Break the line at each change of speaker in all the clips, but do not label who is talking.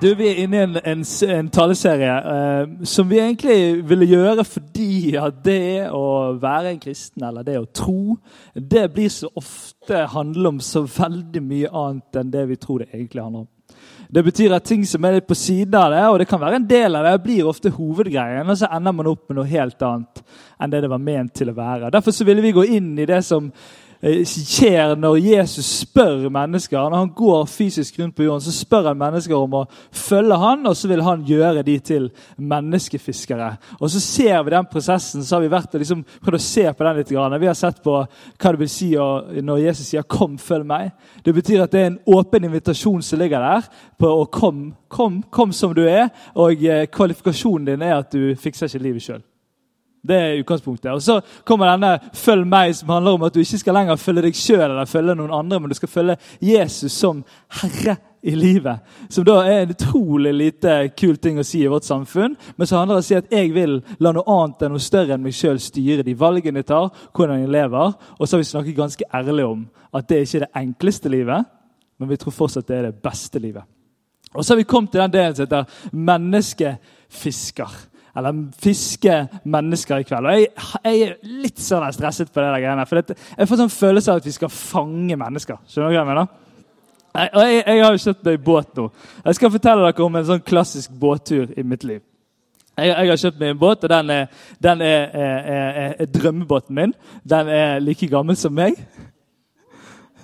Du, Vi er inne i en, en, en taleserie eh, som vi egentlig ville gjøre fordi at det å være en kristen, eller det å tro, det blir så ofte handler om så veldig mye annet enn det vi tror det egentlig handler om. Det betyr at ting som er litt på siden av det, og det kan være en del av det, blir ofte hovedgreien, og så ender man opp med noe helt annet enn det det var ment til å være. Derfor så ville vi gå inn i det som skjer når Jesus spør mennesker. Når han går fysisk rundt på jorden, så spør han mennesker om å følge han, og så vil han gjøre de til menneskefiskere. Og så ser vi den prosessen. så har vi vært og liksom prøvd å se på den litt. Vi har sett på hva det vil si når Jesus sier 'kom, følg meg'. Det betyr at det er en åpen invitasjon som ligger der på å kom, kom, kom som du er. Og eh, kvalifikasjonen din er at du fikser ikke livet sjøl. Det er utgangspunktet. Og Så kommer denne 'følg meg', som handler om at du ikke skal lenger følge deg sjøl eller følge noen andre, men du skal følge Jesus som herre i livet. Som da er en utrolig lite kul ting å si i vårt samfunn. Men så handler det om å si at jeg vil la noe annet enn noe større enn meg sjøl styre de valgene jeg tar, hvordan jeg lever. Og så har vi snakket ganske ærlig om at det ikke er det enkleste livet, men vi tror fortsatt det er det beste livet. Og så har vi kommet til den delen som heter menneskefisker eller fiske mennesker i kveld. Og jeg, jeg er litt sånn stresset på det der greiene. For jeg får sånn følelse av at vi skal fange mennesker. Skjønner du hva jeg mener? Og jeg, jeg har jo kjøpt meg båt nå. Jeg skal fortelle dere om en sånn klassisk båttur i mitt liv. Jeg, jeg, har kjøpt meg en båt, og den er, den er, er, er, er drømmebåten min. Den er like gammel som meg.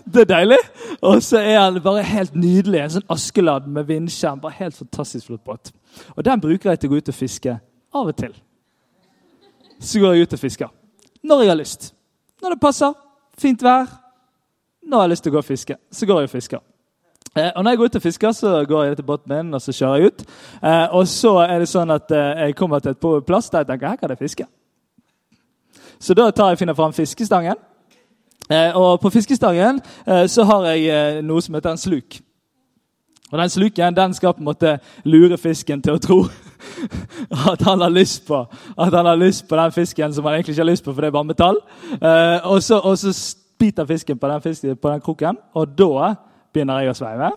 Det er deilig. Og så er den bare helt nydelig. En sånn Askeladd med vindskjerm. Bare helt fantastisk flott båt. Og Den bruker jeg til å gå ut og fiske av og til så går jeg ut og fisker. Når jeg har lyst. Når det passer. Fint vær. Når jeg har lyst til å gå og fiske, så går jeg og fisker. Eh, og Når jeg går ut og fisker, så går jeg til båten min og så kjører jeg ut. Eh, og så er det sånn at eh, jeg kommer til et plass der jeg tenker her kan jeg fiske. Så da tar jeg finner fram fiskestangen. Og på fiskestangen så har jeg noe som heter en sluk. Og Den sluken den skal på en måte lure fisken til å tro at han har lyst på at han har lyst på den fisken som han egentlig ikke har lyst på, for det er bare metall. Eh, og, så, og, så, biter fisken på den, fisken, på den kroken, og da begynner jeg å sveive.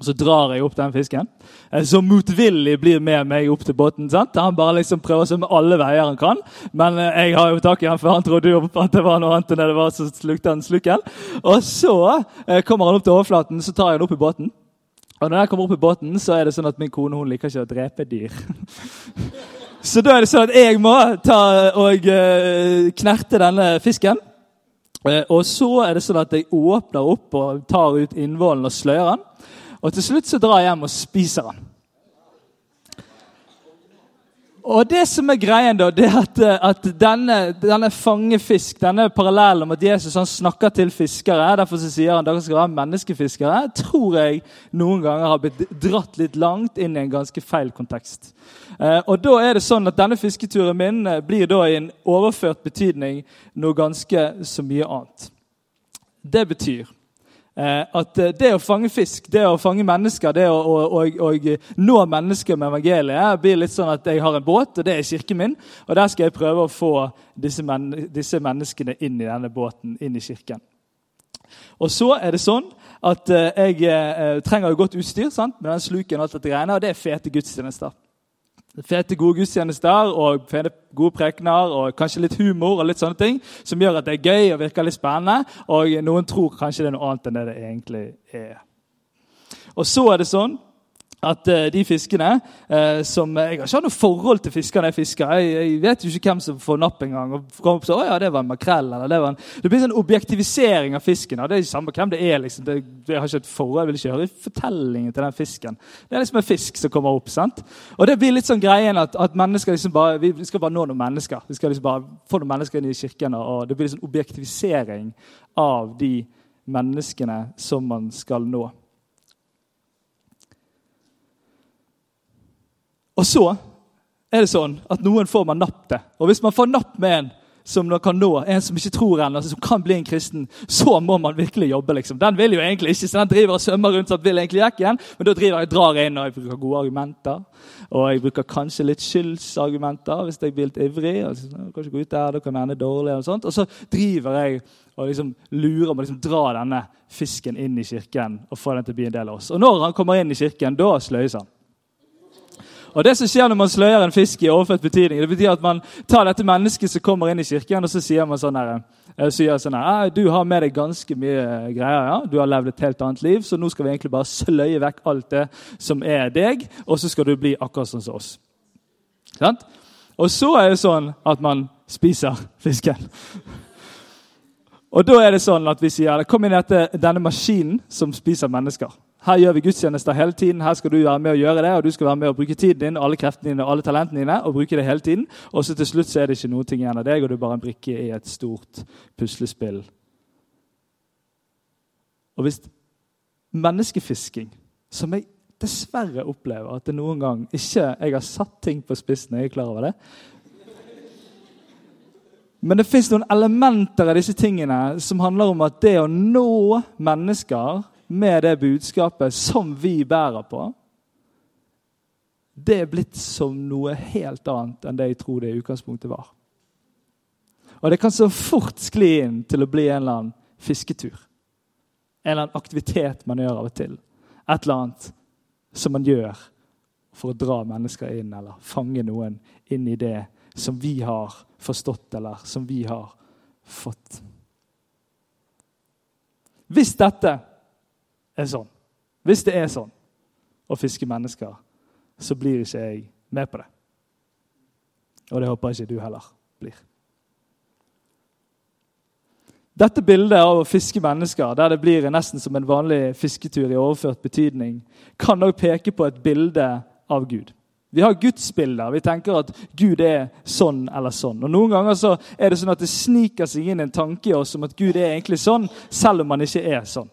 Og Så drar jeg opp den fisken, eh, som motvillig blir med meg opp til båten. sant? Han bare liksom prøver seg med alle veier han kan. Men eh, jeg har jo tak i han, for han trodde jo at det var noe annet enn det var som slukte han slukken. Og så kommer han opp til overflaten, så tar jeg han opp i båten. Og når jeg kommer opp i båten, så er det sånn at min kone hun liker ikke å drepe dyr. så da er det sånn at jeg må ta og uh, knerte denne fisken. Uh, og så er det sånn at jeg åpner opp og tar ut innvollen og sløyer den. Og til slutt så drar jeg hjem og spiser den. Og det som er greien da, det er at, at denne, denne fangefisk, denne parallellen om at Jesus han snakker til fiskere Derfor sier han dere skal være menneskefiskere, tror jeg noen ganger har blitt dratt litt langt inn i en ganske feil kontekst. Eh, og da er det sånn at Denne fisketuren min eh, blir da i en overført betydning noe ganske så mye annet. Det betyr Eh, at eh, det å fange fisk, det å fange mennesker, det å, å, å, å nå mennesker med evangeliet, blir litt sånn at jeg har en båt, og det er kirken min. Og der skal jeg prøve å få disse, men, disse menneskene inn i denne båten, inn i kirken. Og så er det sånn at eh, jeg eh, trenger jo godt utstyr sant? med den sluken, og alt dette greiene, og det er fete gudstjenester. Fete, gode gudstjenester og fete, gode prekener og kanskje litt humor og litt sånne ting som gjør at det er gøy og virker litt spennende. Og noen tror kanskje det er noe annet enn det det egentlig er. Og så er det sånn at uh, de fiskene uh, som Jeg har ikke noe forhold til fiskene jeg fisker. Jeg, vet jo ikke hvem som får napp engang. Ja, det var en makrell, eller det var en... Det blir en sånn objektivisering av fisken. Det er ikke samme hvem det er. liksom. Det, jeg har ikke et forhold, jeg vil ikke høre fortellingen til den fisken. Det er liksom en fisk som kommer opp. sant? Og det blir litt sånn greien at, at mennesker liksom bare, vi skal bare nå noen mennesker. Vi skal liksom bare få noen mennesker inn i kirken, og det blir liksom objektivisering av de menneskene som man skal nå. Og så er det sånn at noen får man napp til. Og hvis man får napp med en som man kan nå, en som ikke tror ennå, som kan bli en kristen, så må man virkelig jobbe. liksom. Den vil jo egentlig ikke, så den driver og svømmer rundt sånn, vil egentlig ikke igjen, men da driver jeg drar inn og jeg bruker gode argumenter. Og jeg bruker kanskje litt skyldsargumenter hvis jeg blir litt ivrig. og så, kanskje gå ut der, det kan ende dårlig, og sånt. Og så driver jeg og liksom lurer med å liksom dra denne fisken inn i kirken og få den til å bli en del av oss. Og når han kommer inn i kirken, da sløyes han. Og det som skjer når man sløyer en fisk i overført betydning, det betyr at man tar dette mennesket som kommer inn i kirken, og så sier man sånn her, sier sånn her, Du har med deg ganske mye greier. ja. Du har levd et helt annet liv, så nå skal vi egentlig bare sløye vekk alt det som er deg, og så skal du bli akkurat sånn som oss. Sant? Og så er det sånn at man spiser fisken. Og da er det sånn at vi sier kom inn etter denne maskinen som spiser mennesker. Her gjør vi gudstjenester hele tiden. Her skal du være med å gjøre det, og du skal være med å bruke tiden din, alle kreftene dine og alle talentene dine, og bruke det hele tiden. Og så til slutt så er det ikke noe igjen av deg, og du er bare en brikke i et stort puslespill. Og hvis menneskefisking, som jeg dessverre opplever at det noen gang ikke jeg har satt ting på spissen, jeg er klar over det, men det fins noen elementer av disse tingene som handler om at det å nå mennesker med det budskapet som vi bærer på, det er blitt som noe helt annet enn det jeg tror det i utgangspunktet var. Og det kan så fort skli inn til å bli en eller annen fisketur. En eller annen aktivitet man gjør av og til. Et eller annet som man gjør for å dra mennesker inn, eller fange noen inn i det som vi har forstått, eller som vi har fått. Hvis dette er sånn, hvis det er sånn å fiske mennesker, så blir ikke jeg med på det. Og det håper jeg ikke du heller blir. Dette bildet av å fiske mennesker, der det blir nesten som en vanlig fisketur i overført betydning, kan òg peke på et bilde av Gud. Vi har gudsbilder. Vi tenker at Gud er sånn eller sånn. Og Noen ganger så er det sånn at det sniker seg inn en tanke i oss om at Gud er egentlig sånn, selv om han ikke er sånn.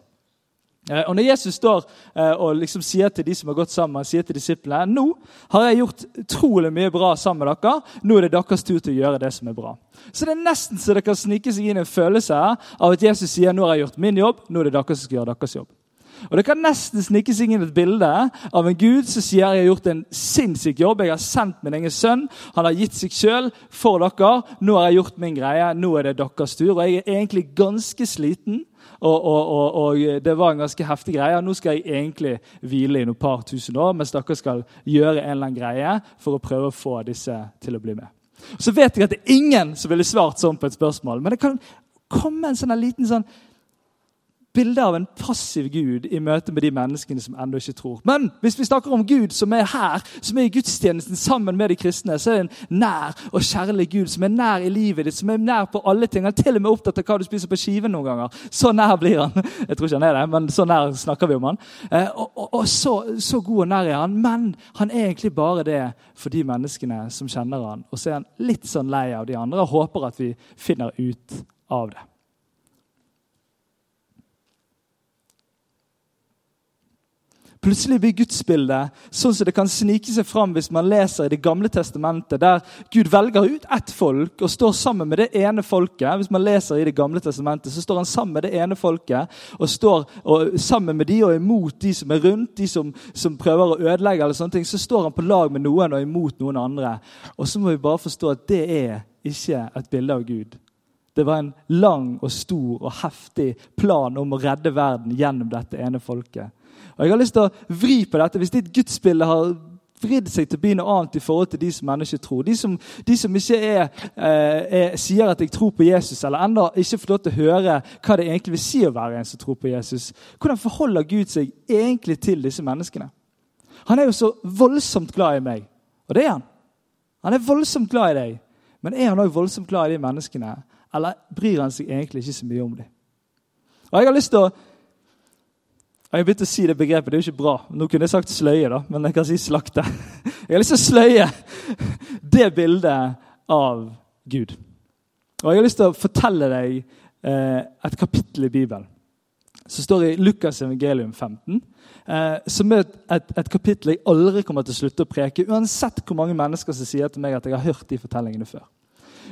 Eh, og Når Jesus står eh, og liksom sier til de som har gått sammen, sier til disiplene nå har jeg gjort utrolig mye bra sammen med dere, nå er det deres tur til å gjøre det som er bra. Så Det er nesten så det kan snike seg inn en følelse av at Jesus sier nå har jeg gjort min jobb, nå er det dere som skal gjøre deres jobb. Og Det kan nesten snike seg inn et bilde av en gud som sier jeg har gjort en sinnssyk jobb. Jeg har sendt min egen sønn. Han har gitt seg sjøl for dere. Nå har jeg gjort min greie. Nå er det deres tur. Og jeg er egentlig ganske sliten. Og, og, og, og, det var en ganske heftig greie. Nå skal jeg egentlig hvile i noen par tusen år, mens dere skal gjøre en eller annen greie for å prøve å få disse til å bli med. Så vet jeg at det er ingen som ville svart sånn på et spørsmål, men det kan komme en sånn liten sånn bilde av en passiv Gud i møte med de menneskene som ennå ikke tror. Men hvis vi snakker om Gud som er her, som er i gudstjenesten sammen med de kristne, så er det en nær og kjærlig Gud som er nær i livet ditt, som er nær på alle ting. Han er til og med opptatt av hva du spiser på skiven noen ganger. Så nær blir han. Jeg tror ikke han er det, men så nær snakker vi om han. Eh, og, og, og så, så, god og nær er han, men han er egentlig bare det for de menneskene som kjenner han. Og så er han litt sånn lei av de andre og håper at vi finner ut av det. Plutselig blir gudsbildet sånn som det kan snike seg fram hvis man leser i Det gamle testamentet, der Gud velger ut ett folk og står sammen med det ene folket. Hvis man leser i Det gamle testamentet, så står han sammen med det ene folket og står og, sammen med de og imot de som er rundt, de som, som prøver å ødelegge. eller sånne ting, Så står han på lag med noen og imot noen andre. Og så må vi bare forstå at det er ikke et bilde av Gud. Det var en lang og stor og heftig plan om å redde verden gjennom dette ene folket. Og jeg har lyst til å vri på dette. Hvis ditt gudsbilde har vridd seg til å bli noe annet i forhold til de som ikke tror, de som, de som ikke er, eh, er, sier at jeg tror på Jesus, eller ennå ikke får lov til å høre hva det egentlig vil si å være en som tror på Jesus, hvordan forholder Gud seg egentlig til disse menneskene? Han er jo så voldsomt glad i meg, og det er han. Han er voldsomt glad i deg, men er han òg voldsomt glad i de menneskene? Eller bryr han seg egentlig ikke så mye om dem? Og Jeg har lyst til å jeg har begynt å si det begrepet. Det er jo ikke bra. Nå kunne jeg sagt sløye, da, men jeg kan si slakte. Jeg har lyst til å sløye det bildet av Gud. Og jeg har lyst til å fortelle deg eh, et kapittel i Bibelen som står i Lukas evangelium 15. eh, som er et, et, kapittel jeg aldri kommer til å slutte å preke, uansett hvor mange mennesker som sier til meg at jeg har hørt de fortellingene før.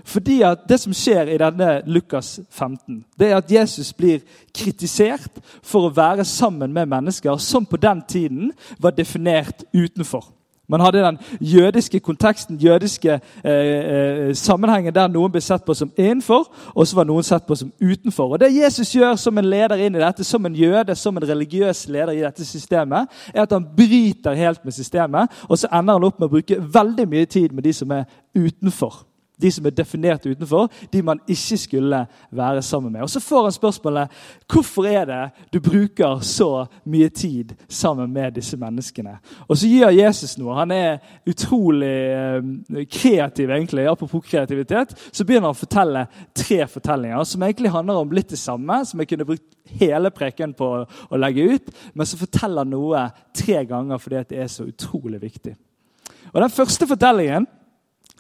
Fordi at Det som skjer i denne Lukas 15, det er at Jesus blir kritisert for å være sammen med mennesker som på den tiden var definert utenfor. Man hadde den jødiske konteksten, jødiske eh, eh, sammenhengen der noen ble sett på som innenfor, og så var noen sett på som utenfor. Og Det Jesus gjør som en leder inn i dette, som en jøde, som en religiøs leder i dette systemet, er at han bryter helt med systemet, og så ender han opp med å bruke veldig mye tid med de som er utenfor de som er definert utenfor, de man ikke skulle være sammen med. Og Så får han spørsmålet hvorfor er det du bruker så mye tid sammen med disse menneskene. Og Så gir Jesus noe. Han er utrolig eh, kreativ, egentlig. Apropos kreativitet, så begynner han å fortelle tre fortellinger som egentlig handler om litt det samme, som jeg kunne brukt hele preken på å legge ut, men så forteller han noe tre ganger fordi det er så utrolig viktig. Og Den første fortellingen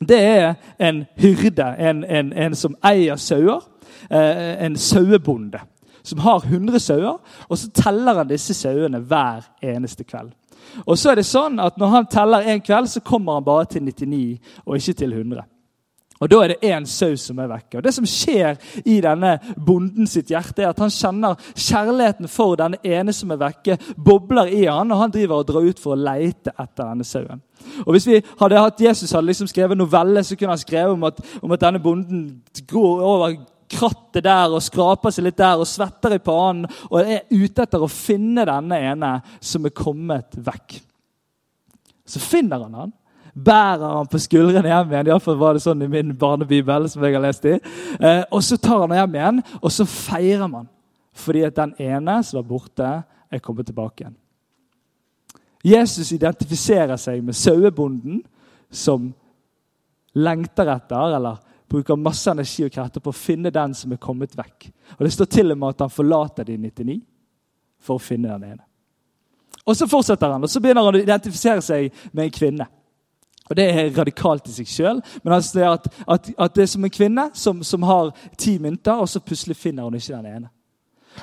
det er en hyrde, en, en, en som eier sauer. Eh, en sauebonde som har 100 sauer, og så teller han disse sauene hver eneste kveld. Og så er det sånn at Når han teller en kveld, så kommer han bare til 99 og ikke til 100. Og Da er det én sau som er vekke. Og Det som skjer i denne bonden sitt hjerte, er at han kjenner kjærligheten for denne ene som er vekke, bobler i han, og han driver og drar ut for å leite etter denne sauen. Og Hvis vi hadde hatt Jesus hadde liksom skrevet novelle, så kunne han skrevet om at, om at denne bonden går over krattet der og skraper seg litt der og svetter i pannen og er ute etter å finne denne ene som er kommet vekk. Så finner han han bærer han på skuldrene hjem igjen. Iallfall var det sånn i min barnebibel. som jeg har lest i. Eh, og Så tar han hjem igjen, og så feirer man. Fordi at den ene som var borte, er kommet tilbake igjen. Jesus identifiserer seg med sauebonden som lengter etter, eller bruker masse energi og krefter på å finne den som er kommet vekk. Og Det står til og med at han forlater de 99 for å finne den ene. Og Så fortsetter han, og så begynner han å identifisere seg med en kvinne. Og Det er radikalt i seg sjøl. Men altså det at, at, at, det er som en kvinne som, som har ti mynter, og så plutselig finner hun ikke den ene.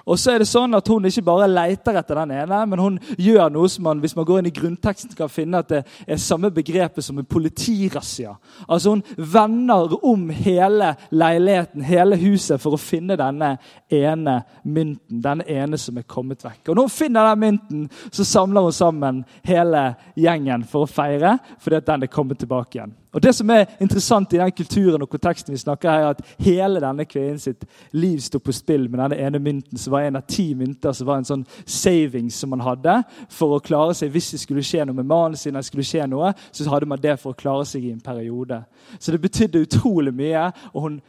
Og så er det sånn at Hun ikke bare leter etter den ene, men hun gjør noe som man hvis man går inn i grunnteksten kan finne at det er samme begrepet som en politirassia. Altså Hun vender om hele leiligheten, hele huset, for å finne denne ene mynten. Denne ene som er kommet vekk. Og Når hun finner den mynten, så samler hun sammen hele gjengen for å feire, fordi at den er kommet tilbake igjen. Og Det som er interessant i den kulturen og konteksten vi snakker her, er at hele denne kvinnen sitt liv sto på spill med denne ene mynten, som var en av ti mynter som var en sånn savings som man hadde for å klare seg hvis det skulle skje noe med mannen sin. eller skulle skje noe, Så hadde man det for å klare seg i en periode. Så det betydde utrolig mye, og hun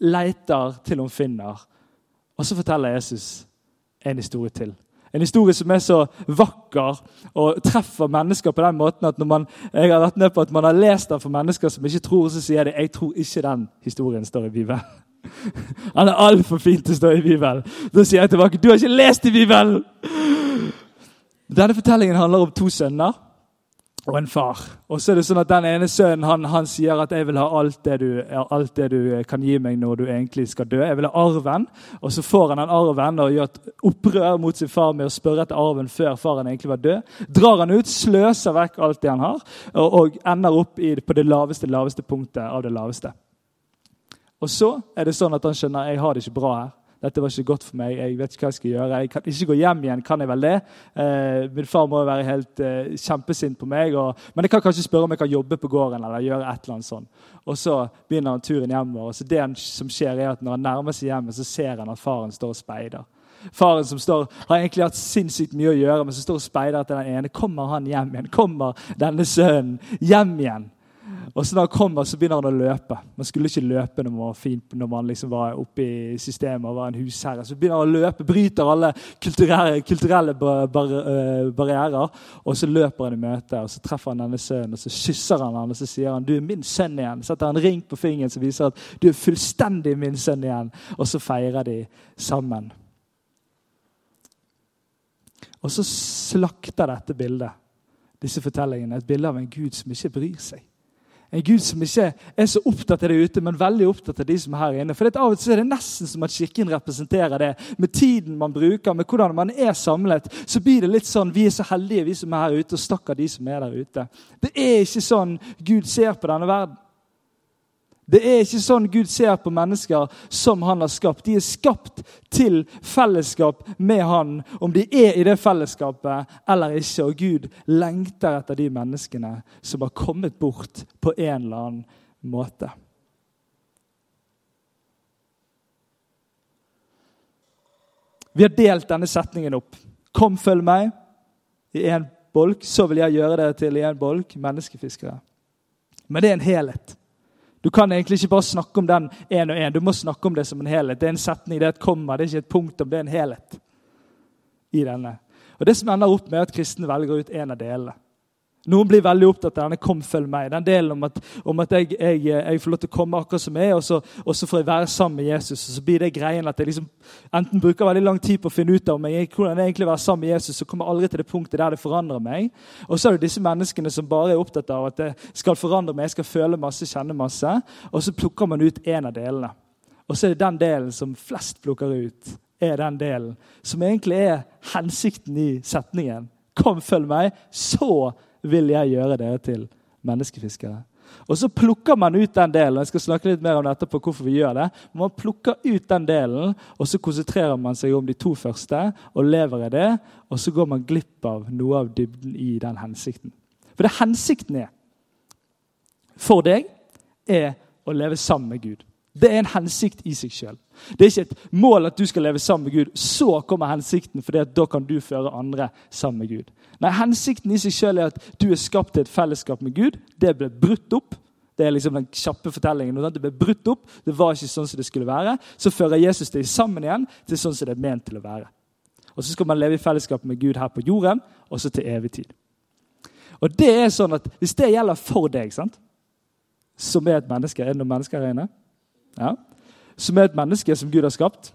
leter til hun finner. Og så forteller Jesus en historie til. En historie som er så vakker og treffer mennesker på den måten at når man, jeg har vært med på at man har lest den for mennesker som ikke tror, så sier de jeg tror ikke den historien står i Bibelen. Han er altfor fin til å stå i Bibelen. Da sier jeg tilbake du har ikke lest i Bibelen! Denne fortellingen handler om to sønner og en far. Og så er det sånn at Den ene sønnen han, han sier at 'jeg vil ha alt det, du, alt det, du, kan gi meg når du egentlig skal dø'. 'Jeg vil ha arven.' Og så får han den arven og gjør et opprør mot sin far med å spørre etter arven før faren egentlig var død. Drar han ut, sløser vekk alt det han har, og, og ender opp i, på det laveste, laveste punktet av det laveste. Og så er det sånn at han skjønner 'jeg har det ikke bra her'. Dette var ikke godt for meg. Jeg vet ikke hva jeg skal gjøre. Jeg kan ikke gå hjem igjen. Kan jeg vel det? Eh, min far må være helt eh, kjempesint på meg. Og, men jeg kan kanskje spørre om jeg kan jobbe på gården eller gjøre et eller annet sånt. Og så begynner han turen hjemover. Og så det som skjer er at Når han nærmer seg hjemmet, så ser han at faren står og speider. Faren som står, har egentlig hatt sinnssykt mye å gjøre, men så står og speider etter den ene. Kommer han hjem igjen? Kommer denne sønnen hjem igjen? Og så da han kommer, så begynner han å løpe. Man skulle ikke løpe når man var fint, når man liksom var oppe i systemet og var en husherre. Så begynner han å løpe, bryter alle kulturelle, kulturelle bar bar uh, barrierer. Og så løper han i møte, og så treffer han denne sønnen, og så kysser han han, og så sier han 'Du er min sønn igjen'. Setter han ring på fingeren som viser at 'du er fullstendig min sønn igjen'. Og så feirer de sammen. Og så slakter dette bildet, disse fortellingene, et bilde av en Gud som ikke bryr seg. En Gud som ikke er så opptatt av det ute, men veldig opptatt av de som er her inne. For Av og til er det nesten som at Kirken representerer det. Med tiden man bruker, med hvordan man er samlet, så blir det litt sånn vi er så heldige, vi som er her ute, og stakkar de som er der ute. Det er ikke sånn Gud ser på denne verden. Det er ikke sånn Gud ser på mennesker som han har skapt. De er skapt til fellesskap med han, om de er i det fellesskapet eller ikke. Og Gud lengter etter de menneskene som har kommet bort på en eller annen måte. Vi har delt denne setningen opp. Kom, følg meg i én bolk, så vil jeg gjøre dere til i én bolk menneskefiskere. Men det er en helhet. Du kan egentlig ikke bare snakke om den én og én. Du må snakke om det som en helhet. Det er en setning, det er et komma, det er ikke et punktum. Det er en helhet i denne. Og Det som ender opp med at kristne velger ut en av delene. Noen blir veldig opptatt av denne 'kom, følg meg'. Den delen om at, om at jeg, jeg, jeg, får lov til å komme akkurat som jeg og så, og så, får jeg være sammen med Jesus. Og så blir det greien at jeg liksom enten bruker veldig lang tid på å finne ut av meg, hvordan jeg egentlig være sammen med Jesus, så kommer jeg aldri til det punktet der det forandrer meg. Og så er det disse menneskene som bare er opptatt av at det skal forandre meg, jeg skal føle masse, kjenne masse. Og så plukker man ut en av delene. Og så er det den delen som flest plukker ut, er den delen som egentlig er hensikten i setningen. Kom, følg meg. Så vil jeg gjøre dere til menneskefiskere. Og Så plukker man ut den delen. jeg skal snakke litt mer om dette på hvorfor vi gjør det. Man plukker ut den delen, og så konsentrerer man seg om de to første og lever i det. Og så går man glipp av noe av dybden i den hensikten. For det hensikten er for deg, er å leve sammen med Gud. Det er en hensikt i seg sjøl. Det er ikke et mål at du skal leve sammen med Gud. Så kommer hensikten, for da kan du føre andre sammen med Gud. Nei, Hensikten i seg sjøl er at du er skapt til et fellesskap med Gud. Det ble brutt opp. Det er liksom den kjappe fortellingen. Det ble brutt opp. Det var ikke sånn som det skulle være. Så fører Jesus det sammen igjen til sånn som det er ment til å være. Og Så skal man leve i fellesskap med Gud her på jorden, og så til evig tid. Og det er sånn at Hvis det gjelder for deg, sant? som er et menneske Er det noen mennesker her inne? Ja. Som er et menneske som Gud har skapt.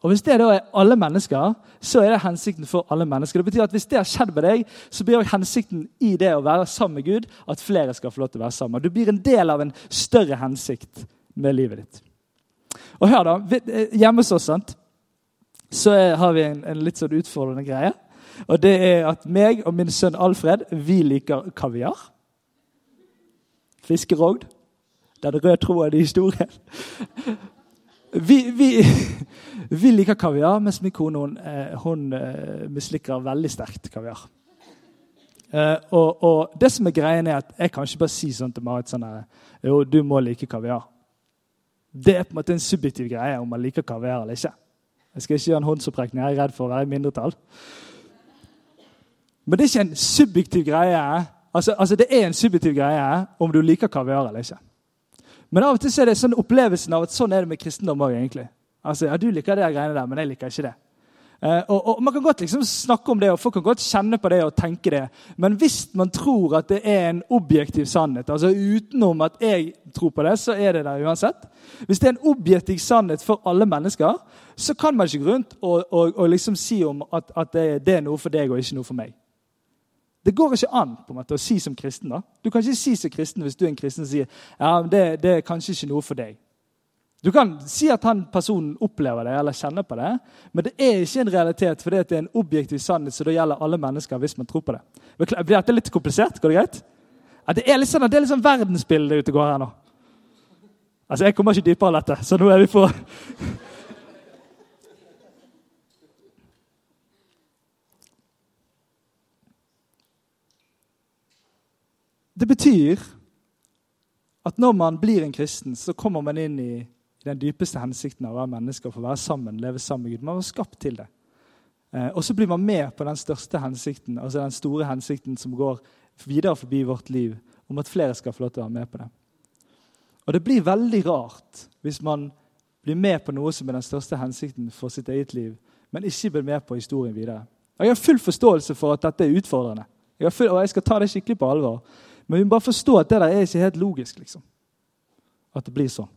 Og Hvis det da er alle mennesker, så er det hensikten for alle mennesker. Det betyr at Hvis det har skjedd med deg, så blir hensikten i det å være sammen med Gud at flere skal få lov til å være sammen. Du blir en del av en større hensikt med livet ditt. Og hør da, eh, Hjemme hos oss sant? så har vi en, litt sånn utfordrende greie. Og det er at meg og min sønn Alfred vi liker kaviar. Fiskerogn. Det er det røde tråden i historien. Vi, vi, vi, liker kaviar, mens min kone hun, eh, hun uh, misliker veldig sterkt kaviar. Uh, og, og, det som er greien er at Jeg kan ikke bare si sånn til Marit sånn her, jo, du må like kaviar. Det er på en måte en subjektiv greie om man liker kaviar eller ikke. Jeg skal ikke gjøre en håndsopprekning, jeg er redd for å være i mindretall. Men det er ikke en subjektiv greie. Altså, altså Det er en subjektiv greie om du liker kaviar eller ikke. Men av og til er det sånn opplevelsen av at sånn er det med kristendom òg. Altså, ja, du liker det greiene der, men jeg liker ikke det. Uh, og, og, Man kan godt liksom snakke om det, og folk kan godt kjenne på det og tenke det. Men hvis man tror at det er en objektiv sannhet, altså utenom at jeg tror på det, så er det der uansett. Hvis det er en objektiv sannhet for alle mennesker, så kan man ikke gå rundt og, og, og liksom si om at, at det, det, er noe for deg og ikke noe for meg. Det går ikke an på en måte å si som kristen. da. Du kan ikke si som kristen hvis du er en kristen og sier ja, det, det er kanskje ikke noe for deg. Du kan si at han personen opplever det eller kjenner på det, men det er ikke en realitet, for det er en objektiv sannhet som gjelder alle mennesker hvis man tror på det. Blir dette litt komplisert? Går det greit? Ja, det er litt sånn, det er sånn verdensbilde ute går her nå. Altså, Jeg kommer ikke dypere enn dette, så nå er vi på Det betyr at når man blir en kristen, så kommer man inn i den dypeste hensikten av å være menneske og få være sammen, leve sammen med Gud. Man var skapt til det. Eh, og så blir man med på den største hensikten, altså den store hensikten som går videre forbi vårt liv, om at flere skal få lov til å være med på det. Og det blir veldig rart hvis man blir med på noe som er den største hensikten for sitt eget liv, men ikke blir med på historien videre. Jeg har full forståelse for at dette er utfordrende, jeg full, og jeg skal ta det skikkelig på alvor. Men vi må bare forstå at det der er ikke helt logisk. liksom. At det blir sånn.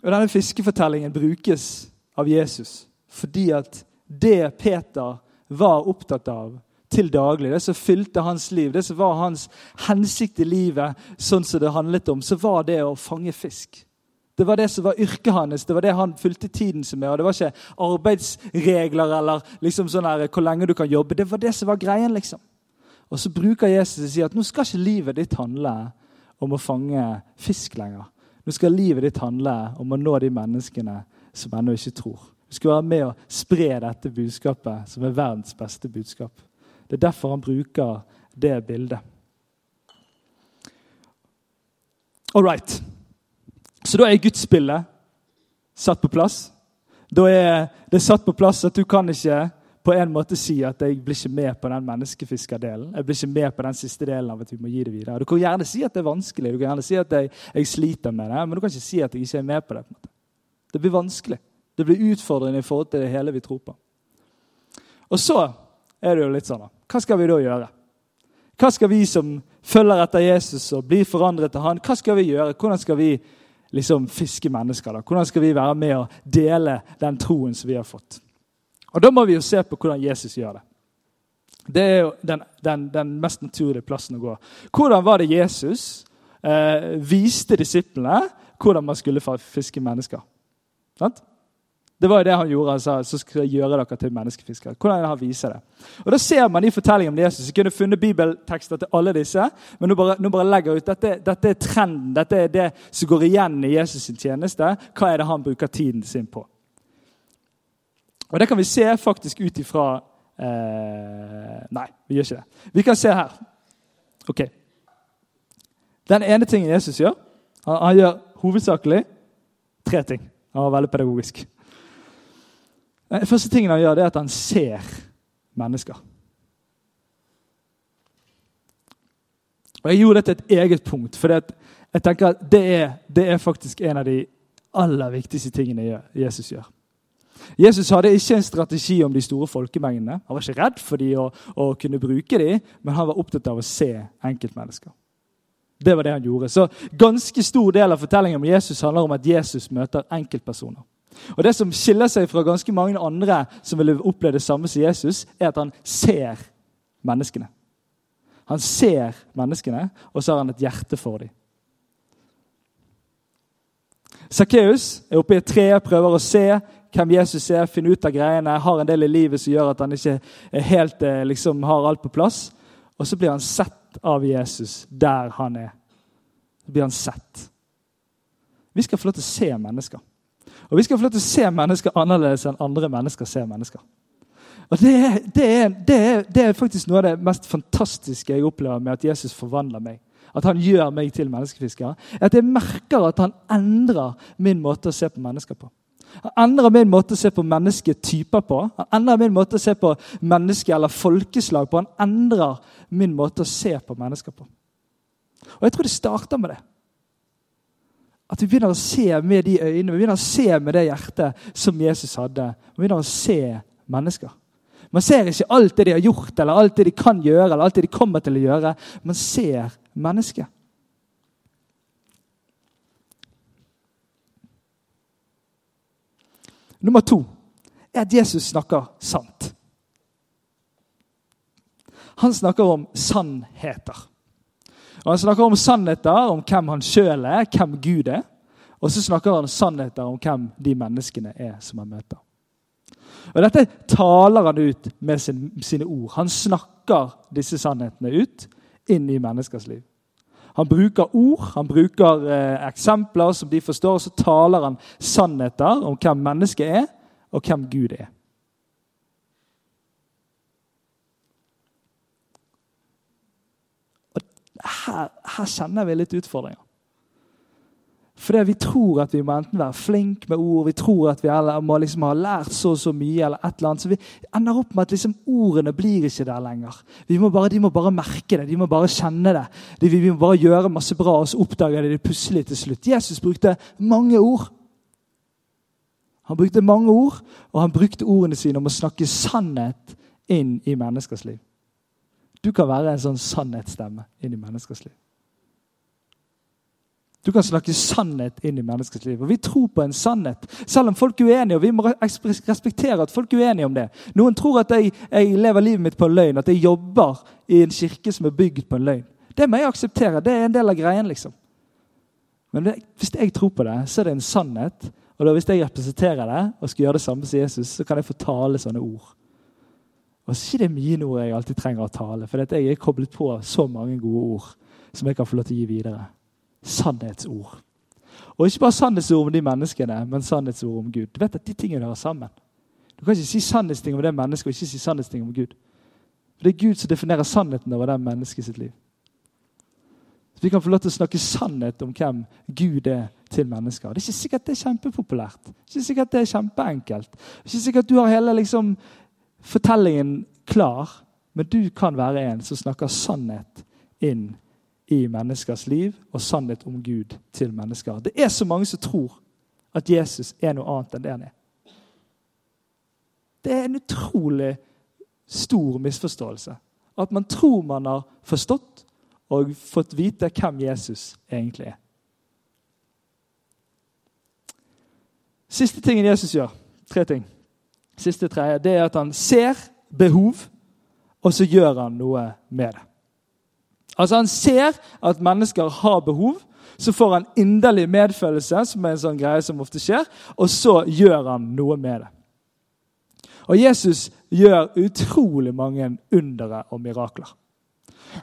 Og Denne fiskefortellingen brukes av Jesus fordi at det Peter var opptatt av til daglig, det som fylte hans liv, det som var hans hensikt i livet, sånn som det handlet om, så var det å fange fisk. Det var det som var yrket hans, det var det han fylte tiden sin med. og Det var ikke arbeidsregler eller liksom sånn her, hvor lenge du kan jobbe. Det var det som var greien. liksom. Og så bruker Jesus å si at nå skal ikke livet ditt handle om å fange fisk lenger. Nå skal livet ditt handle om å nå de menneskene som ennå ikke tror. Du skal være med og spre dette budskapet, som er verdens beste budskap. Det er derfor han bruker det bildet. All right. Så da er gudsbildet satt på plass. Da er det satt på plass at du kan ikke på en måte si at jeg blir ikke med på den menneskefiskerdelen. Jeg blir ikke med på den siste delen av at vi må gi det videre. Du kan gjerne si at det er vanskelig, du kan gjerne si at jeg, jeg sliter med det, men du kan ikke si at jeg ikke er med på det. Det blir vanskelig. Det blir utfordrende i forhold til det hele vi tror på. Og så er det jo litt sånn, da. Hva skal vi da gjøre? Hva skal vi som følger etter Jesus og blir forandret til han, hva skal vi gjøre? Hvordan skal vi liksom fiske mennesker? da? Hvordan skal vi være med og dele den troen som vi har fått? Og Da må vi jo se på hvordan Jesus gjør det. Det er jo den, den, den mest naturlige plassen å gå. Hvordan var det Jesus eh, viste disiplene hvordan man skulle fiske mennesker? Sant? Det var jo det han gjorde. Han sa så skal jeg gjøre dere til menneskefiskere. Hvordan han viser det. Og Da ser man i fortellingen om Jesus. Jeg kunne funnet bibeltekster til alle disse, men nå bare, nå bare legger jeg ut. Dette, dette, er trenden. Dette er det som går igjen i Jesus' sin tjeneste. Hva er det han bruker tiden sin på? Og Det kan vi se faktisk ut ifra eh, Nei, vi gjør ikke det. Vi kan se her. Ok. Den ene tingen Jesus gjør, han, han gjør hovedsakelig tre ting. Han var veldig pedagogisk. Den første tingen han gjør, det er at han ser mennesker. Og Jeg gjorde det til et eget punkt, for jeg tenker at det er, det er faktisk en av de aller viktigste tingene Jesus gjør. Jesus hadde ikke en strategi om de store folkemengdene. Han var ikke redd for de å, å kunne bruke dem, men han var opptatt av å se enkeltmennesker. Det var det han gjorde. Så Ganske stor del av fortellingen om Jesus handler om at Jesus møter enkeltpersoner. Og Det som skiller seg fra ganske mange andre som ville oppleve det samme som Jesus, er at han ser menneskene. Han ser menneskene, og så har han et hjerte for dem. Sakkeus er oppe i et tre, prøver å se hvem Jesus er, finne ut av greiene. Har en del i livet som gjør at han ikke helt eh, liksom, har alt på plass. Og så blir han sett av Jesus der han er. Så blir han sett. Vi skal få lov til å se mennesker. Og vi skal få lov til å se mennesker annerledes enn andre mennesker ser mennesker. Og det er, det, er, det, er, det er, faktisk noe av det mest fantastiske jeg opplever med at Jesus forvandler meg. At han gjør meg til menneskefisker. At jeg merker at han endrer min måte å se på mennesker på. Han endrer min måte å se på mennesketyper på. Han endrer min måte å se på menneske- eller folkeslag på. Han endrer min måte å se på mennesker på. Og Jeg tror det starter med det. At vi begynner å se med de øynene, vi begynner å se med det hjertet som Jesus hadde. Vi begynner å se mennesker. Man ser ikke alt det de har gjort, eller alt det de kan gjøre, eller alt det de kommer til å gjøre. Man ser mennesket. Nummer to er at Jesus snakker sant. Han snakker om sannheter. Og Han snakker om sannheter om hvem han sjøl er, hvem Gud er. Og så snakker han sannheter om hvem de menneskene er som han møter. Og Dette taler han ut med sin, sine ord. Han snakker disse sannhetene ut inn i menneskers liv. Han bruker ord, han bruker eh, eksempler som de forstår, og så taler han sannheter om hvem mennesket er, og hvem Gud er. her, her kjenner vi litt utfordringer. Fordi vi tror at vi må enten være flinke med ord, vi tror at vi må liksom ha lært så og så mye, eller et eller annet. Så vi ender opp med at liksom ordene blir ikke der lenger. Må bare, de må bare merke det, de må bare kjenne det. De, vi må bare gjøre masse bra, og så oppdager de det plutselig til slutt. Jesus brukte mange ord. Han brukte mange ord, og han brukte ordene sine om å snakke sannhet inn i menneskers liv. Du kan være en sånn sannhetsstemme inn i menneskers liv. Du kan snakke sannhet inn i menneskets liv. Og Vi tror på en sannhet, selv om folk er uenige. og Vi må respektere at folk er uenige om det. Noen tror at jeg, jeg lever livet mitt på en løgn, at jeg jobber i en kirke som er bygd på en løgn. Det må jeg akseptere. Det er en del av greien. liksom. Men det, hvis jeg tror på det, så er det en sannhet. Og da hvis jeg representerer det og skal gjøre det samme som Jesus, så kan jeg få tale sånne ord. Og så er ikke det mye ord jeg alltid trenger å tale, for jeg er koblet på så mange gode ord som jeg kan få lov til å gi videre. Sannhetsord. Og ikke bare sannhetsord om de menneskene, men sannhetsord om Gud. Du vet at De tingene hører sammen. Du kan ikke si sannhetsting om det mennesket og ikke si sannhetsting om Gud. For Det er Gud som definerer sannheten over det mennesket sitt liv. Så Vi kan få lov til å snakke sannhet om hvem Gud er til mennesker. Det er ikke sikkert det er kjempepopulært. Det er ikke sikkert det er kjempeenkelt. Det er ikke sikkert du har hele liksom, fortellingen klar, men du kan være en som snakker sannhet inn i menneskers liv og sannhet om Gud til mennesker. Det er så mange som tror at Jesus er noe annet enn det han er. Det er en utrolig stor misforståelse. At man tror man har forstått og fått vite hvem Jesus egentlig er. Siste tingen Jesus gjør, tre ting. Siste tre, det er at han ser behov, og så gjør han noe med det. Altså Han ser at mennesker har behov. Så får han inderlig medfølelse, som er en sånn greie som ofte skjer, og så gjør han noe med det. Og Jesus gjør utrolig mange undere og mirakler.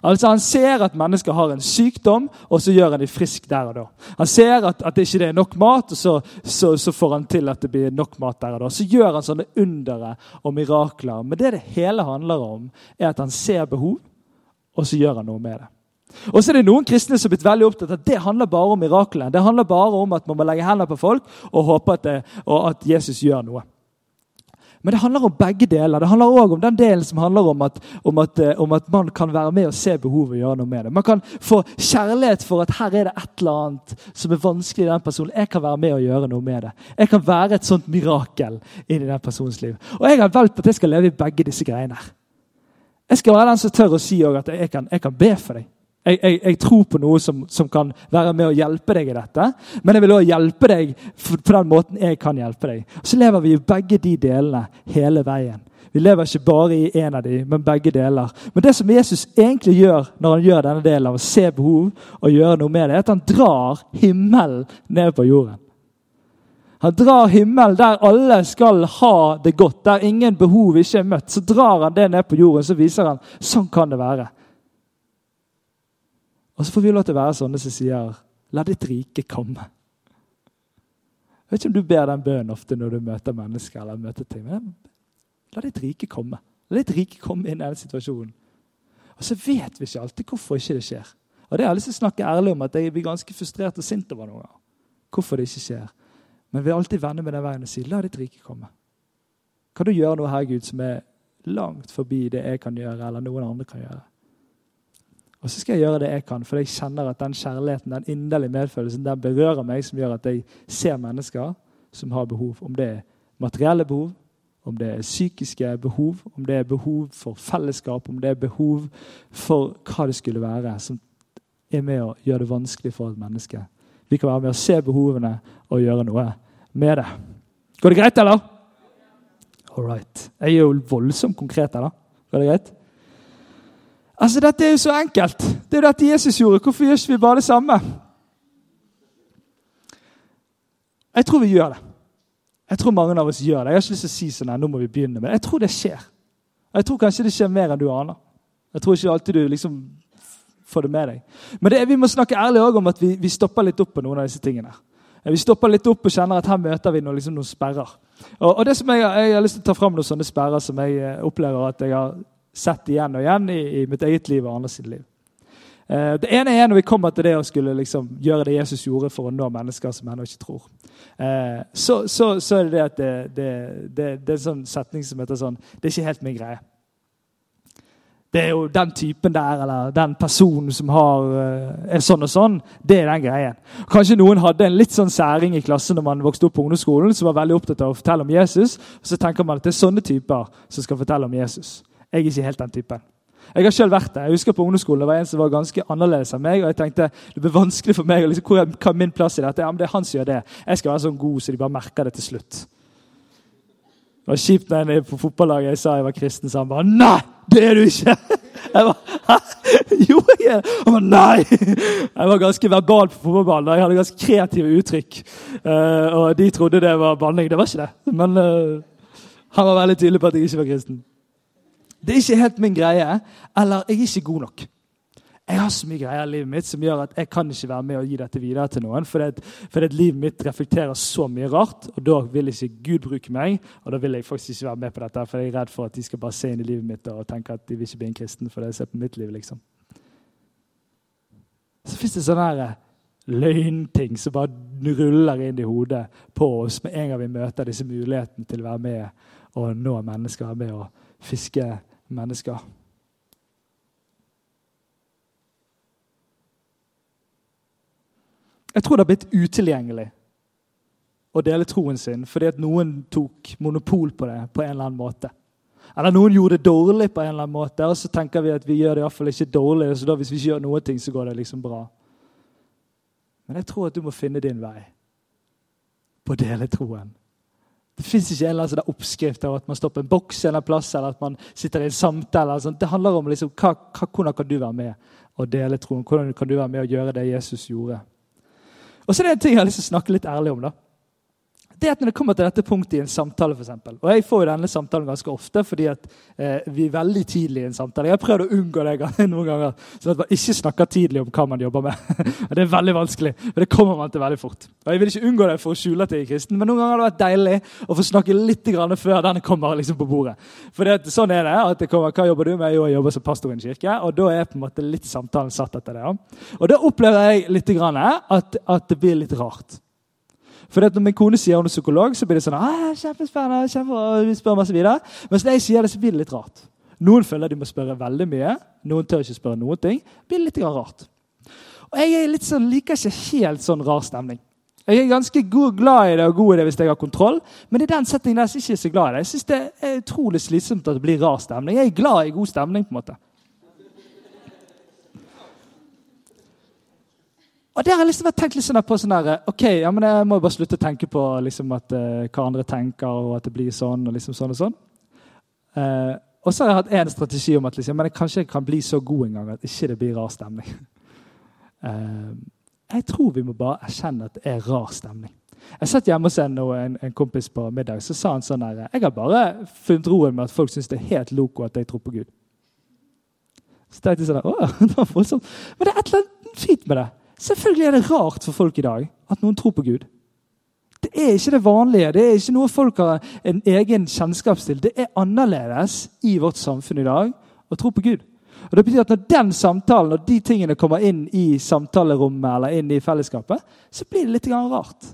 Altså Han ser at mennesker har en sykdom, og så gjør han dem frisk der og da. Han ser at, at det ikke er nok mat, og så, så, så, får han til at det blir nok mat der og da. Så gjør han sånne undere og mirakler. Men det det hele handler om, er at han ser behov, og så gjør han noe med det. Og så er det Noen kristne som er blitt veldig opptatt av at det handler bare om miraklene. Det handler bare om at man må legge hendene på folk og håpe at, det, og at Jesus gjør noe. Men det handler om begge deler. Det handler også om den delen som handler om at, om, at, eh, om at, man kan være med og se behovet og gjøre noe med det. Man kan få kjærlighet for at her er det et eller annet som er vanskelig i den personen. Jeg kan være med og gjøre noe med det. Jeg kan være et sånt mirakel inn i den personens liv. Og jeg har valgt at jeg skal leve i begge disse greiene. Jeg skal være den som tør å si at jeg kan, jeg kan be for deg. Jeg, jeg, jeg, tror på noe som, som, kan være med å hjelpe deg i dette. Men jeg vil også hjelpe deg på den måten jeg kan hjelpe deg. Og Så lever vi i begge de delene hele veien. Vi lever ikke bare i én av de, men begge deler. Men det som Jesus egentlig gjør når han gjør denne delen av å se behov og gjøre noe med det, er at han drar himmelen ned på jorden. Han drar himmelen der alle skal ha det godt, der ingen behov ikke er møtt. Så drar han det ned på jorden, så viser han sånn kan det være. Og så får vi lov til å være sånne som sier 'La ditt rike komme'. Jeg vet ikke om du ber den bønnen ofte når du møter mennesker. eller møter ting, men La ditt rike komme. La ditt rike komme inn i den situasjonen. Og så vet vi ikke alltid hvorfor ikke det skjer. Og det har jeg lyst til å snakke ærlig om, at jeg blir ganske frustrert og sint over noen ganger. Hvorfor det ikke skjer. Men vi vil alltid vende med den veien og si 'La ditt rike komme'. Kan du gjøre noe her, Gud, som er langt forbi det jeg kan gjøre, eller noen andre kan gjøre? Og så skal jeg gjøre det jeg kan, for jeg kjenner at den kjærligheten, den inderlige medfølelsen, den berører meg, som gjør at jeg ser mennesker som har behov. Om det er materielle behov, om det er psykiske behov, om det er behov for fellesskap, om det er behov for hva det skulle være, som er med å gjøre det vanskelig for et menneske. Vi kan være med og se behovene og gjøre noe med det. Går det greit, eller? All right. Jeg er jo voldsomt konkret eller? Går det greit? Altså, Dette er jo så enkelt. Det er jo dette Jesus gjorde. Hvorfor gjør ikke vi bare det samme? Jeg tror vi gjør det. Jeg tror mange av oss gjør det. Jeg har ikke lyst til å si sånn, nå må vi begynne det. Jeg tror det skjer. Jeg tror kanskje det skjer mer enn du aner. Jeg tror ikke alltid du liksom får det med deg. Men det, vi må snakke ærlig også om at vi, vi, stopper litt opp på noen av disse tingene. Vi stopper litt opp og kjenner at her møter vi noen, liksom, noen sperrer. Og, og det som jeg, jeg, har lyst til å ta fram noen sånne sperrer som jeg eh, opplever at jeg har sett igjen og igjen i, i mitt eget liv og andres liv. Eh, det ene er når vi kommer til det å skulle liksom gjøre det Jesus gjorde for å nå mennesker som ennå ikke tror. Eh, så, så, så, er det det at det, det, det, det, er en sånn setning som heter sånn Det er ikke helt min greie. Det er jo den typen der, eller den personen som har, eh, er sånn og sånn. Det er den greien. Kanskje noen hadde en litt sånn særing i klassen når man vokste opp på ungdomsskolen, som var veldig opptatt av å fortelle om Jesus. og Så tenker man at det er sånne typer som skal fortelle om Jesus. Jeg er ikke helt den typen. Jeg har selv vært det. Jeg husker På ungdomsskolen det var en som var ganske annerledes enn meg. og jeg tenkte det blir vanskelig for meg, liksom, hvor er min plass i dette? Ja, men det er han som gjør det. Jeg skal være sånn god så de bare merker det til slutt. Det var kjipt når jeg på fotballaget jeg sa jeg var kristen, så han bare Nei, det er du ikke! Jeg var, Hæ? Jo, jeg er Han bare Nei! Jeg var ganske verbal på fotballbanen. Jeg hadde ganske kreative uttrykk. Uh, og de trodde det var banning. Det var ikke det. Men uh, han var veldig tydelig på at jeg ikke var kristen. Det er ikke helt min greie. Eller jeg er ikke god nok. Jeg har så mye greier i livet mitt som gjør at jeg kan ikke være med og gi dette videre til noen. For det, for det livet mitt reflekterer så mye rart, og da vil ikke Gud bruke meg. Og da vil jeg faktisk ikke være med på dette, for jeg er redd for at de skal bare se inn i livet mitt og tenke at de vil ikke bli en kristen for det ser på mitt liv. liksom. Så fins det sånne her eh, løgnting som bare ruller inn i hodet på oss med en gang vi møter disse mulighetene til å være med og nå mennesker, være med og fiske mennesker. Jeg tror det har blitt utilgjengelig å dele troen sin fordi at noen tok monopol på det på en eller annen måte. Eller noen gjorde det dårlig på en eller annen måte, og så tenker vi at vi gjør det i hvert fall ikke dårlig. så da hvis vi ikke gjør noe, ting, så går det liksom bra. Men jeg tror at du må finne din vei på å dele troen. Det fins ikke en eller annen oppskrift av at man står på en boks eller en plass, eller at man sitter i en samtale. Det handler om liksom, hva, hva, hvordan kan du være med og dele troen. Hvordan kan du være med og gjøre det Jesus gjorde. Og så er det en ting jeg har lyst til å snakke litt ærlig om. da det at når det kommer til dette punktet i en samtale, for eksempel, og Jeg får jo denne samtalen ganske ofte fordi at eh, vi er veldig tidlig i en samtale. Jeg har prøvd å unngå det noen ganger, sånn at man ikke snakker tidlig om hva man jobber med. Det er veldig vanskelig, og det kommer man til veldig fort. Og Jeg vil ikke unngå det for å skjule at jeg er kristen, men noen ganger har det vært deilig å få snakke litt før den kommer liksom på bordet. For sånn er det. at det kommer, Hva jobber du med? Jo, jeg jobber som pastor i en kirke. Og da er på en måte litt samtalen satt etter det. Og da opplever jeg litt at, at det blir litt rart. For Når min kone sier hun er psykolog, så blir det sånn ah, kjempespennende, kjempe, vi spør masse videre. Mens når jeg sier det, så blir det litt rart. Noen føler de må spørre veldig mye. Noen tør ikke spørre noen ting. Det blir litt rart. Og Jeg er sånn, liker ikke helt sånn rar stemning. Jeg er ganske god, glad i det og god i det hvis jeg har kontroll, men i den settingen der er jeg ikke så glad i det. Jeg synes Det er utrolig slitsomt at det blir rar stemning. Jeg er glad i god stemning. på en måte. Og der har jeg liksom tenkt litt sånn på sånn der, ok, ja, men Jeg må bare slutte å tenke på liksom at, uh, hva andre tenker, og at det blir sånn og liksom sånn. Og sånn. Uh, og så har jeg hatt en strategi om at liksom, men jeg kanskje jeg kan bli så god en gang at ikke det blir rar stemning. Uh, jeg tror vi må bare erkjenne at det er rar stemning. Jeg satt hjemme hos en, en, en kompis på middag. Så sa han sånn her Jeg har bare funnet roen med at folk syns det er helt loco at jeg tror på Gud. Så tenkte jeg sånn Å, det var voldsomt. Men det er et eller annet fint med det. Selvfølgelig er det rart for folk i dag at noen tror på Gud. Det er ikke det vanlige. Det er ikke noe folk har en egen kjennskap til. Det er annerledes i vårt samfunn i dag å tro på Gud. Og det betyr at Når den samtalen og de tingene kommer inn i samtalerommet eller inn i fellesskapet, så blir det litt rart.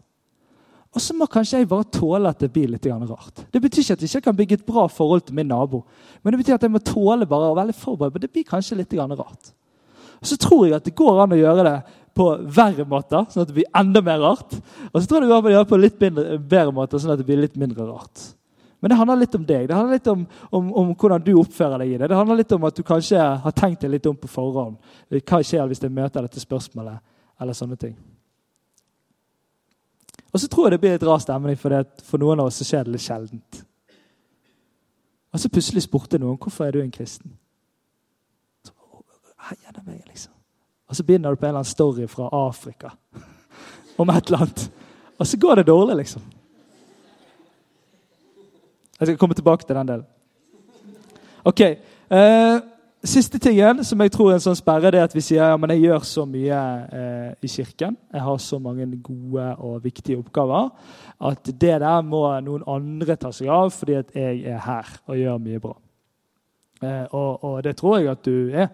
Og så må kanskje jeg bare tåle at det blir litt rart. Det betyr ikke at jeg ikke kan bygge et bra forhold til min nabo, men det betyr at jeg må tåle bare å være litt forberedt. Men det blir kanskje litt rart. Og så tror jeg at det går an å gjøre det på verre måter, sånn at det blir enda mer rart. Og så tror jeg det går gjøre det på litt mindre, bedre måter, sånn at det blir litt mindre rart. Men det handler litt om deg. Det handler litt om, om, om, hvordan du oppfører deg i det. Det handler litt om at du kanskje har tenkt deg litt om på forhånd. Hva skjer hvis jeg møter dette spørsmålet? Eller sånne ting. Og så tror jeg det blir litt rar stemning, for, for noen av oss så skjer det litt sjeldent. Og så plutselig spurte noen hvorfor er du en kristen. Så, meg, liksom. Og så begynner du på en eller annen story fra Afrika om et eller annet. Og så går det dårlig, liksom. Jeg skal komme tilbake til den delen. Ok. Eh, siste tingen som jeg tror er en sånn sperre, det er at vi sier ja, men jeg gjør så mye eh, i kirken. Jeg har så mange gode og viktige oppgaver at det der må noen andre ta seg av fordi at jeg er her og gjør mye bra. Eh, og, og det tror jeg at du er.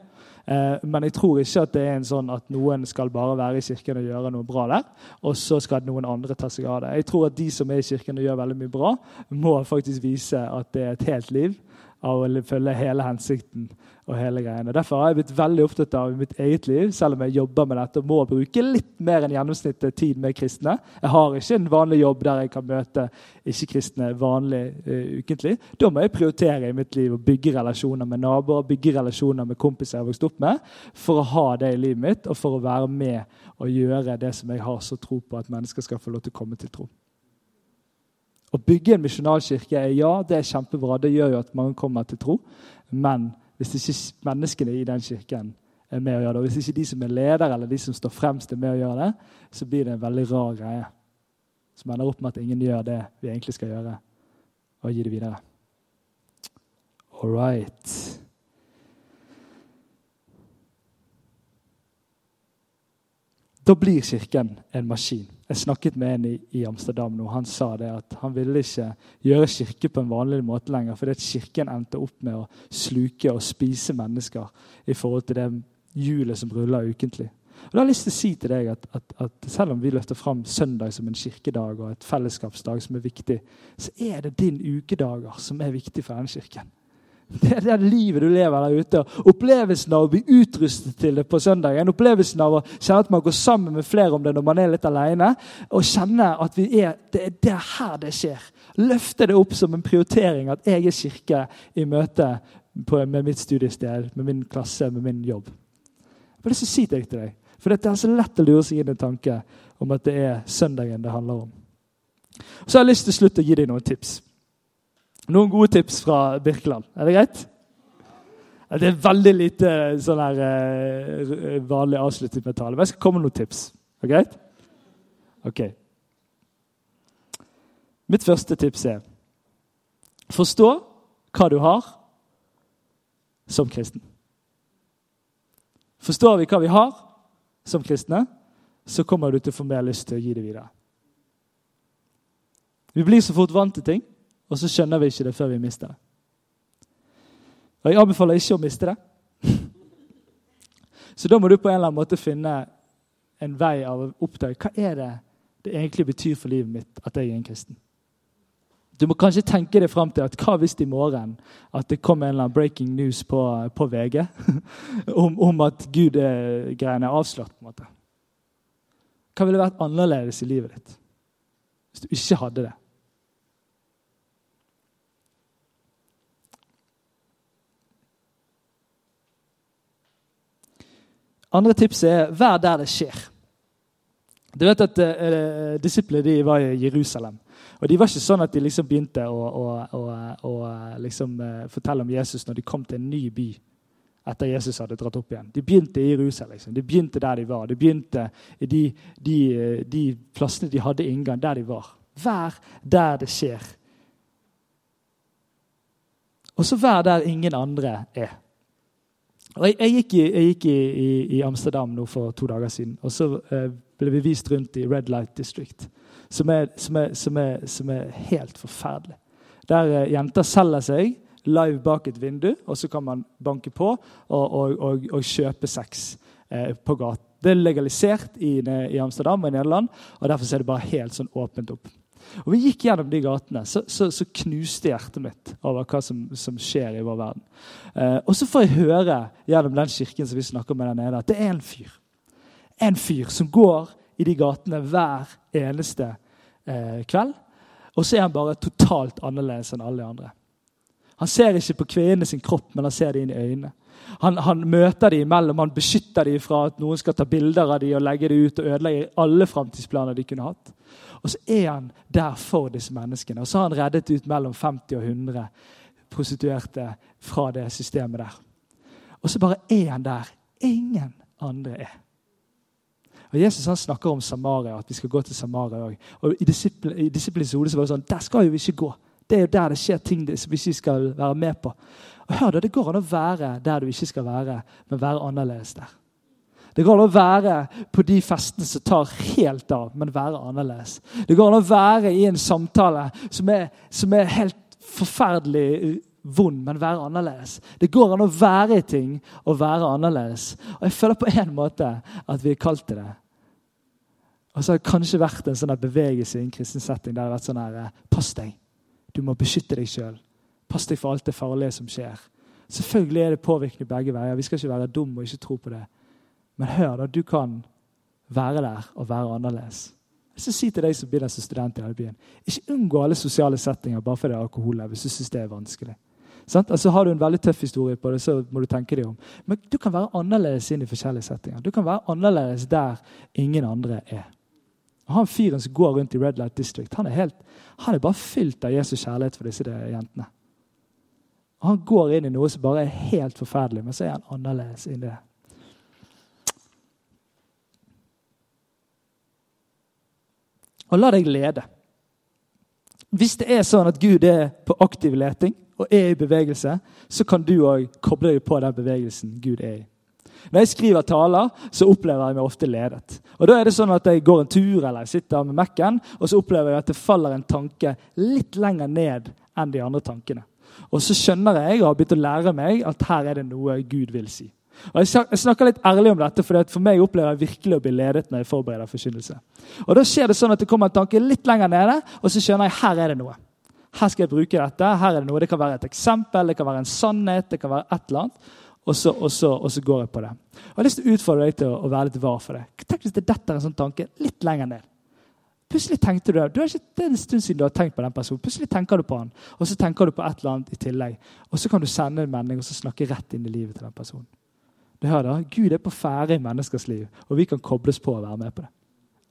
Eh, men jeg tror ikke at det er en sånn at noen skal bare være i kirken og gjøre noe bra der, og så skal noen andre ta seg av det. Jeg tror at de som er i kirken og gjør veldig mye bra, må faktisk vise at det er et helt liv. av å følge hele hensikten og hele greiene. Derfor har jeg blitt veldig opptatt av mitt eget liv, selv om jeg jobber med dette, og må bruke litt mer enn gjennomsnittet tid med kristne. Jeg har ikke en vanlig jobb der jeg kan møte ikke-kristne vanlig uh, ukentlig. Da må jeg prioritere i mitt liv å bygge relasjoner med naboer, bygge relasjoner med kompiser jeg har vokst opp med, for å ha det i livet mitt, og for å være med og gjøre det som jeg har så tro på at mennesker skal få lov til å komme til tro. Å bygge en misjonalkirke er ja, det er kjempebra. Det gjør jo at mange kommer til tro. Men hvis ikke menneskene i den kirken er med å gjøre det, og hvis ikke de som er ledere eller de som står fremst, er med å gjøre det, så blir det en veldig rar greie. Som ender opp med at ingen gjør det vi egentlig skal gjøre, og gi det videre. All right. Da blir Kirken en maskin. Jeg snakket med en i, i Amsterdam nå. Han sa det at han ville ikke gjøre kirke på en vanlig måte lenger, fordi at Kirken endte opp med å sluke og spise mennesker i forhold til det hjulet som ruller ukentlig. Og da har jeg lyst til å si til deg at, at, at, Selv om vi løfter fram søndag som en kirkedag og et fellesskapsdag som er viktig, så er det din ukedager som er viktig for den kirken. Det er det livet du lever der ute. Opplevelsen av å bli utrustet til det på søndagen. Opplevelsen av å kjenne at man går sammen med flere om det når man er litt alene. Og kjenne at er, det, er, det er her det skjer. Løfte det opp som en prioritering at jeg er kirke i møte på, med mitt studiested, med min klasse, med min jobb. Jeg har lyst til å det til deg. For det er så lett å lure seg inn i en tanke om at det er søndagen det handler om. Så har jeg lyst til slutt å gi deg noen tips. Noen gode tips fra Birkeland. Er det greit? Det er veldig lite sånn her, uh, vanlig avsluttet med tale. Men jeg skal komme med noen tips. Er det greit? Ok. Mitt første tips er forstå hva du har som kristen. Forstår vi hva vi har som kristne, så kommer du til å få mer lyst til å gi det videre. Vi blir så fort vant til ting. Og så skjønner vi ikke det før vi mister det. Og Jeg anbefaler ikke å miste det. Så da må du på en eller annen måte finne en vei av å oppdage hva er det det egentlig betyr for livet mitt at jeg er en kristen. Du må kanskje tenke deg fram til at hva hvis i morgen at det kommer en eller annen breaking news på, på VG om, om, at Gud-greiene er avslått? på en måte. Hva ville vært annerledes i livet ditt hvis du ikke hadde det? Andre tipset er vær der det skjer. Du vet at uh, Disiplene de var i Jerusalem. Og De var ikke sånn at de liksom begynte å, å, å, å liksom, uh, fortelle om Jesus når de kom til en ny by etter Jesus hadde dratt opp igjen. De begynte i Jerusalem. Liksom. De begynte der de var. De begynte i de, de, de plassene de hadde inngang, der de var. Vær der det skjer. Og så vær der ingen andre er. Og jeg, jeg, gikk, i, jeg gikk i, i, i, Amsterdam nå for to dager siden, og så eh, ble vi vist rundt i Red Light District, som er, som er, som er, som er helt forferdelig. Der eh, jenter selger seg live bak et vindu, og så kan man banke på og, og, og, og kjøpe sex eh, på gaten. Det er legalisert i, i Amsterdam og i Nederland, og derfor er det bare helt sånn åpent opp. Og Vi gikk gjennom de gatene, så, så, så knuste hjertet mitt over hva som, som skjer i vår verden. Eh, og så får jeg høre gjennom den kirken som vi snakker med der nede, at det er en fyr. En fyr som går i de gatene hver eneste eh, kveld. Og så er han bare totalt annerledes enn alle de andre. Han ser ikke på kvinnene sin kropp, men han ser det inn i øynene. Han, han, møter dem imellom, han beskytter dem fra at noen skal ta bilder av dem og legge det ut og ødelegge alle framtidsplaner de kunne hatt. Og så er han der for disse menneskene. Og så har han reddet ut mellom 50 og 100 prostituerte fra det systemet der. Og så bare er han der ingen andre er. Og Jesus han snakker om Samaria, at vi skal gå til Samaria òg. Og I disiplins hode var det sånn Der skal jo vi ikke gå. Det er jo der det skjer ting som vi ikke skal være med på. Og hør da, Det går an å være der du ikke skal være, men være annerledes der. Det går an å være på de festene som tar helt av, men være annerledes. Det går an å være i en samtale som er, som er helt forferdelig vond, men være annerledes. Det går an å være i ting og være annerledes. Og jeg føler på en måte at vi er kalt til det. Og så har det kanskje vært en sånn bevegelse i en kristen setting der det har vært sånn her Pass deg. Du må beskytte deg sjøl. Pass deg for alt det farlige som skjer. Selvfølgelig er det påvirkende begge veier. Vi skal ikke være dumme og ikke tro på det. Men hør, da. Du kan være der og være annerledes. Jeg skal si til deg som blir der som student i denne byen, ikke unngå alle sosiale settinger bare fordi det er alkohol hvis du syns det er vanskelig. Sant? Altså Har du en veldig tøff historie på det, så må du tenke deg om. Men du kan være annerledes inn i forskjellige settinger. Du kan være annerledes der ingen andre er. Og Han fyren som går rundt i Red Light District, han er, helt, han er bare fylt av Jesus kjærlighet for disse jentene. Og Han går inn i noe som bare er helt forferdelig, men så er han annerledes inn i det. Og la deg lede. Hvis det er sånn at Gud er på aktiv leting og er i bevegelse, så kan du òg koble deg på den bevegelsen Gud er i. Når jeg skriver taler, så opplever jeg meg ofte ledet. Og Da er det sånn at jeg går en tur eller jeg sitter med Mac-en, og så opplever jeg at det faller en tanke litt lenger ned enn de andre tankene. Og så skjønner jeg og har begynt å lære meg at her er det noe Gud vil si. Og Jeg snakker litt ærlig om dette, for for meg opplever jeg virkelig å bli ledet når jeg forbereder forkynnelse. Og Da skjer det sånn at det kommer en tanke litt lenger nede, og så skjønner jeg her er det noe. Her skal jeg bruke dette. her er Det noe. Det kan være et eksempel, det kan være en sannhet, det kan være et eller annet. Og så, og så, og så går jeg på det. Jeg har lyst til å utfordre deg til å, å være litt var for det. Tenk hvis det detter en sånn tanke litt lenger ned. Plutselig tenkte du, du har ikke, Det er en stund siden du har tenkt på den personen. Plutselig tenker du på han, og så tenker du på et eller annet i tillegg. Og så kan du sende en melding og så snakke rett inn i livet til den personen. Du hører da, Gud er på ferde i menneskers liv, og vi kan kobles på og være med på det.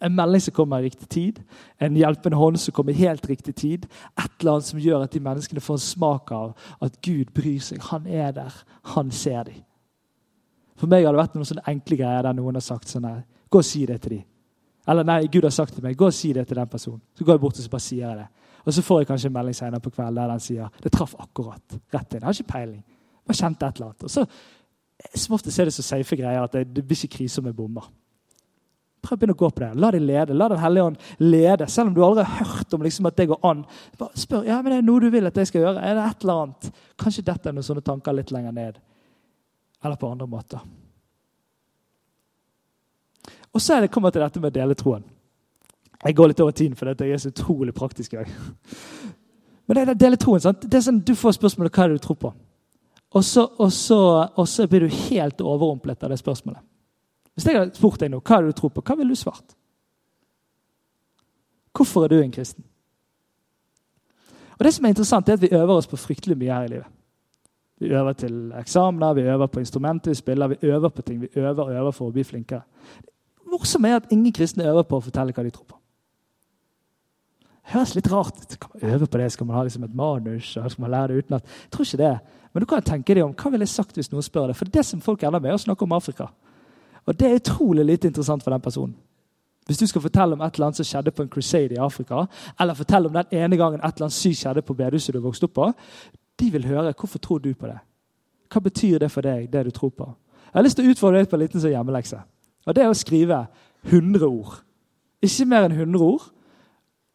En melding som kommer i riktig tid, en hjelpende hånd som kommer i helt riktig tid. Et eller annet som gjør at de menneskene får en smak av at Gud bryr seg. Han er der. Han ser dem. For meg har det vært noen sånne enkle greier der noen har sagt sånn her Gå og si det til dem. Eller nei, Gud har sagt til meg, gå og si det til den personen. Så går jeg bort og så bare sier jeg det. Og så får jeg kanskje en melding senere på kvelden der den sier det traff akkurat. rett inn. Jeg har ikke peiling. Bare kjente et eller annet. Og så, Som ofte er det så safe greier at det, det blir ikke krise om jeg bommer. Prøv å begynne å gå på det. La dem lede. La Den hellige ånd lede. Selv om du aldri har hørt om liksom, at det går an. Bare spør ja, men det er noe du vil at jeg skal gjøre. Er det et eller annet? Kanskje dette er noen sånne tanker litt lenger ned. Eller på andre måter. Og så er det kommet til dette med å dele troen. Jeg går litt over tiden, for dette er så utrolig praktisk i dag. Men det er dele troen, sant? Det er sånn, Du får spørsmålet hva er det du tror på. Og så, og, så, og så, blir du helt overrumplet av det spørsmålet. Hvis jeg hadde spurt deg nå, hva er det du tror på, hva ville du svart? Hvorfor er du en kristen? Og Det som er interessant, er at vi øver oss på fryktelig mye her i livet. Vi øver til eksamener, vi øver på instrumenter vi spiller, vi øver på ting. Vi øver og øver for å bli flinkere morsomme er at ingen kristne øver på å fortelle hva de tror på. Det høres litt rart ut. Kan man øve på det? Skal man ha liksom et manus? skal man lære det utenat? Jeg tror ikke det. Men du kan tenke deg om, hva ville jeg sagt hvis noen spør det? For det som folk ender med, er å snakke om Afrika. Og det er utrolig lite interessant for den personen. Hvis du skal fortelle om et eller annet som skjedde på en crusade i Afrika, eller fortelle om den ene gangen et eller annet sykt skjedde på bedehuset du vokste opp på, de vil høre hvorfor tror du på det. Hva betyr det for deg, det du tror på? Jeg har lyst til å utfordre deg på en liten sånn hjemmelekse. Og det er å skrive 100 ord. Ikke mer enn 100 ord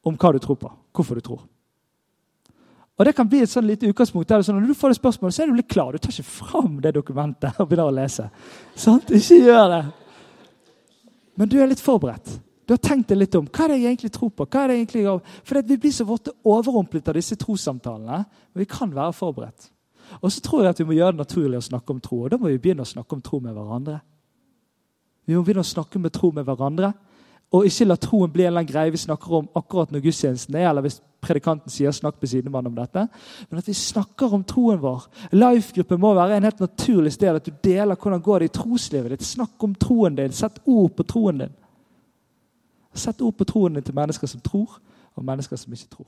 om hva du tror på. Hvorfor du tror. Og Det kan bli et sånn lite utgangspunkt. der sånn, Når du får det spørsmålet, så er du litt klar. Du tar ikke fram det dokumentet og begynner å lese. Sant? Ikke gjør det. Men du er litt forberedt. Du har tenkt deg litt om hva er det jeg egentlig tror på. hva er det egentlig jeg... For Vi blir så våte overrumplet av disse trossamtalene. Men vi kan være forberedt. Og så tror jeg at vi må gjøre det naturlig å snakke om tro. Og da må vi begynne å snakke om tro med hverandre. Vi må begynne å snakke med tro med hverandre. Og ikke la troen bli en greie vi snakker om akkurat når gudstjenesten er, eller hvis predikanten sier 'snakk ved siden av om dette'. Men at vi snakker om troen vår. Life-gruppen må være en helt naturlig sted at du deler hvordan går det i troslivet ditt. Snakk om troen din. Sett ord på troen din. Sett ord på troen din til mennesker som tror, og mennesker som ikke tror.